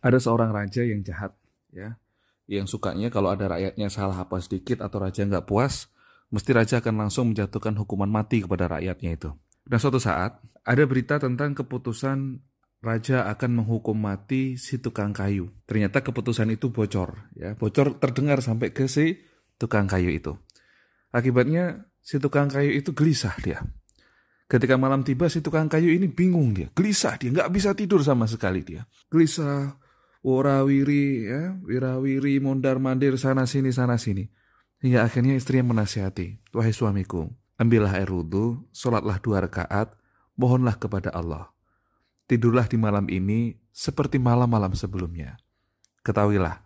Ada seorang raja yang jahat, ya, yang sukanya kalau ada rakyatnya salah apa sedikit atau raja nggak puas, mesti raja akan langsung menjatuhkan hukuman mati kepada rakyatnya itu. Dan suatu saat ada berita tentang keputusan raja akan menghukum mati si tukang kayu. Ternyata keputusan itu bocor, ya, bocor terdengar sampai ke si tukang kayu itu. Akibatnya si tukang kayu itu gelisah dia. Ketika malam tiba si tukang kayu ini bingung dia, gelisah dia, nggak bisa tidur sama sekali dia. Gelisah, warawiri ya, wirawiri, mondar mandir sana sini sana sini. Hingga akhirnya istrinya menasihati, wahai suamiku, ambillah air wudhu, sholatlah dua rakaat, mohonlah kepada Allah. Tidurlah di malam ini seperti malam-malam sebelumnya. Ketahuilah,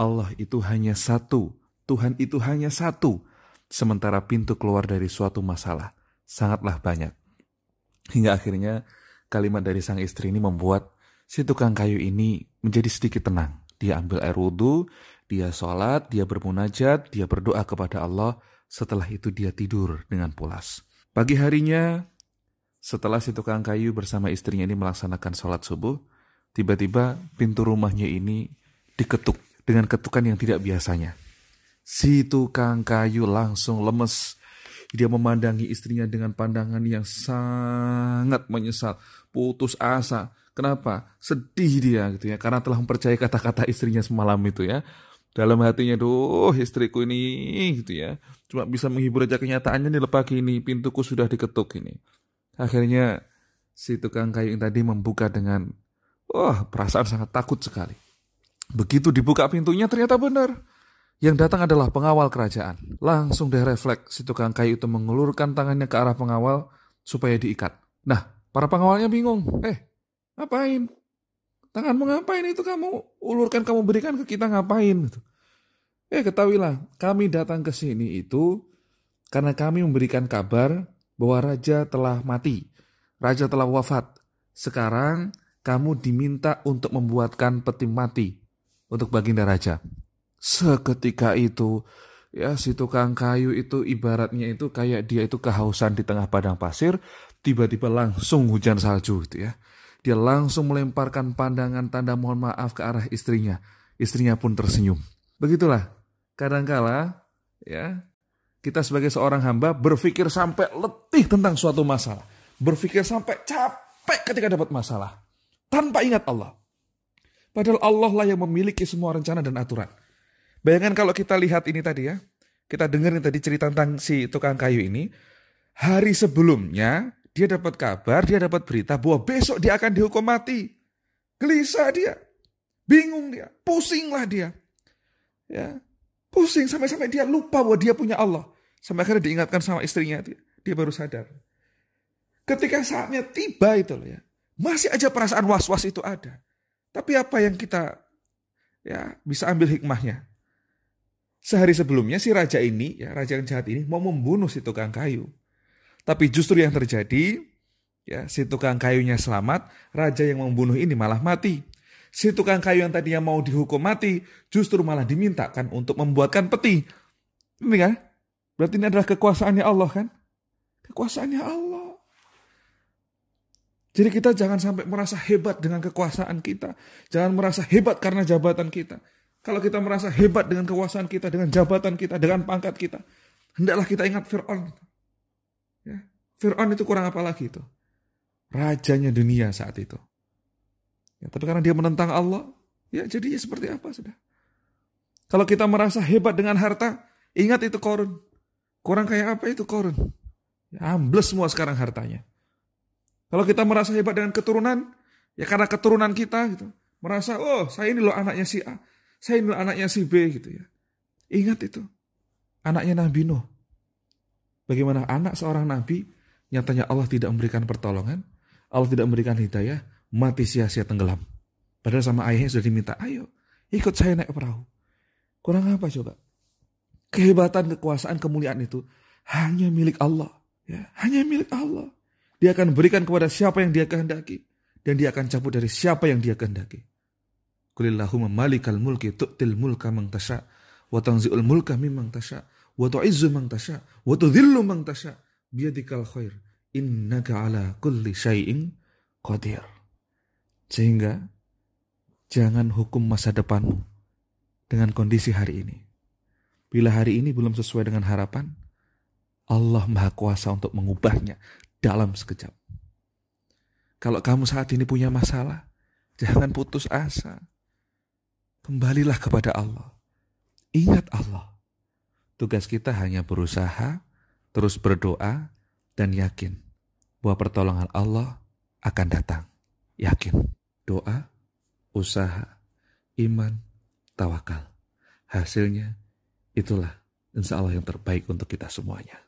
Allah itu hanya satu, Tuhan itu hanya satu, sementara pintu keluar dari suatu masalah sangatlah banyak. Hingga akhirnya kalimat dari sang istri ini membuat si tukang kayu ini menjadi sedikit tenang. Dia ambil air wudhu, dia sholat, dia bermunajat, dia berdoa kepada Allah. Setelah itu dia tidur dengan pulas. Pagi harinya, setelah si tukang kayu bersama istrinya ini melaksanakan sholat subuh, tiba-tiba pintu rumahnya ini diketuk dengan ketukan yang tidak biasanya. Si tukang kayu langsung lemes. Dia memandangi istrinya dengan pandangan yang sangat menyesal, putus asa, Kenapa? Sedih dia gitu ya, karena telah mempercayai kata-kata istrinya semalam itu ya. Dalam hatinya, duh istriku ini gitu ya. Cuma bisa menghibur aja kenyataannya nih pagi ini, pintuku sudah diketuk ini. Akhirnya si tukang kayu yang tadi membuka dengan, wah perasaan sangat takut sekali. Begitu dibuka pintunya ternyata benar. Yang datang adalah pengawal kerajaan. Langsung deh refleks si tukang kayu itu mengulurkan tangannya ke arah pengawal supaya diikat. Nah, para pengawalnya bingung. Eh, Ngapain? Tanganmu ngapain itu kamu ulurkan kamu berikan ke kita ngapain? Gitu. Eh ketahuilah, kami datang ke sini itu karena kami memberikan kabar bahwa raja telah mati. Raja telah wafat. Sekarang kamu diminta untuk membuatkan peti mati untuk baginda raja. Seketika itu, ya si tukang kayu itu ibaratnya itu kayak dia itu kehausan di tengah padang pasir, tiba-tiba langsung hujan salju gitu ya. Dia langsung melemparkan pandangan tanda mohon maaf ke arah istrinya. Istrinya pun tersenyum. Begitulah, kadangkala ya kita sebagai seorang hamba berpikir sampai letih tentang suatu masalah. Berpikir sampai capek ketika dapat masalah. Tanpa ingat Allah. Padahal Allah lah yang memiliki semua rencana dan aturan. Bayangkan kalau kita lihat ini tadi ya. Kita dengerin tadi cerita tentang si tukang kayu ini. Hari sebelumnya dia dapat kabar, dia dapat berita bahwa besok dia akan dihukum mati. Gelisah dia. Bingung dia. Pusinglah dia. Ya, Pusing sampai-sampai dia lupa bahwa dia punya Allah. Sampai akhirnya diingatkan sama istrinya. Dia, dia baru sadar. Ketika saatnya tiba itu loh ya. Masih aja perasaan was-was itu ada. Tapi apa yang kita ya bisa ambil hikmahnya? Sehari sebelumnya si raja ini, ya raja yang jahat ini mau membunuh si tukang kayu. Tapi justru yang terjadi, ya si tukang kayunya selamat, raja yang membunuh ini malah mati. Si tukang kayu yang tadinya mau dihukum mati, justru malah dimintakan untuk membuatkan peti. Ini kan? Berarti ini adalah kekuasaannya Allah kan? Kekuasaannya Allah. Jadi kita jangan sampai merasa hebat dengan kekuasaan kita. Jangan merasa hebat karena jabatan kita. Kalau kita merasa hebat dengan kekuasaan kita, dengan jabatan kita, dengan pangkat kita, hendaklah kita ingat Fir'aun. Ya. Fir'aun itu kurang apa lagi itu? Rajanya dunia saat itu. Ya, tapi karena dia menentang Allah, ya jadinya seperti apa sudah. Kalau kita merasa hebat dengan harta, ingat itu korun. Kurang kayak apa itu korun? Ya, ambles semua sekarang hartanya. Kalau kita merasa hebat dengan keturunan, ya karena keturunan kita gitu. Merasa, oh saya ini loh anaknya si A, saya ini loh anaknya si B gitu ya. Ingat itu. Anaknya Nabi Nuh. Bagaimana anak seorang nabi, nyatanya Allah tidak memberikan pertolongan, Allah tidak memberikan hidayah, mati sia-sia tenggelam. Padahal sama ayahnya sudah diminta, ayo ikut saya naik perahu. Kurang apa coba? Kehebatan, kekuasaan, kemuliaan itu hanya milik Allah. Ya, hanya milik Allah. Dia akan berikan kepada siapa yang dia kehendaki. Dan dia akan cabut dari siapa yang dia kehendaki. Kulillahumma malikal mulki tu'til mulka mang tasha. Wa tanzi'ul mulka mimang tasha wa tu'izzu tasha wa tudhillu tasha biyadikal khair innaka ala kulli syai'in qadir. Sehingga Jangan hukum masa depanmu dengan kondisi hari ini. Bila hari ini belum sesuai dengan harapan, Allah Maha Kuasa untuk mengubahnya dalam sekejap. Kalau kamu saat ini punya masalah, jangan putus asa. Kembalilah kepada Allah. Ingat Allah. Tugas kita hanya berusaha, terus berdoa, dan yakin bahwa pertolongan Allah akan datang. Yakin. Doa, usaha, iman, tawakal. Hasilnya itulah insya Allah yang terbaik untuk kita semuanya.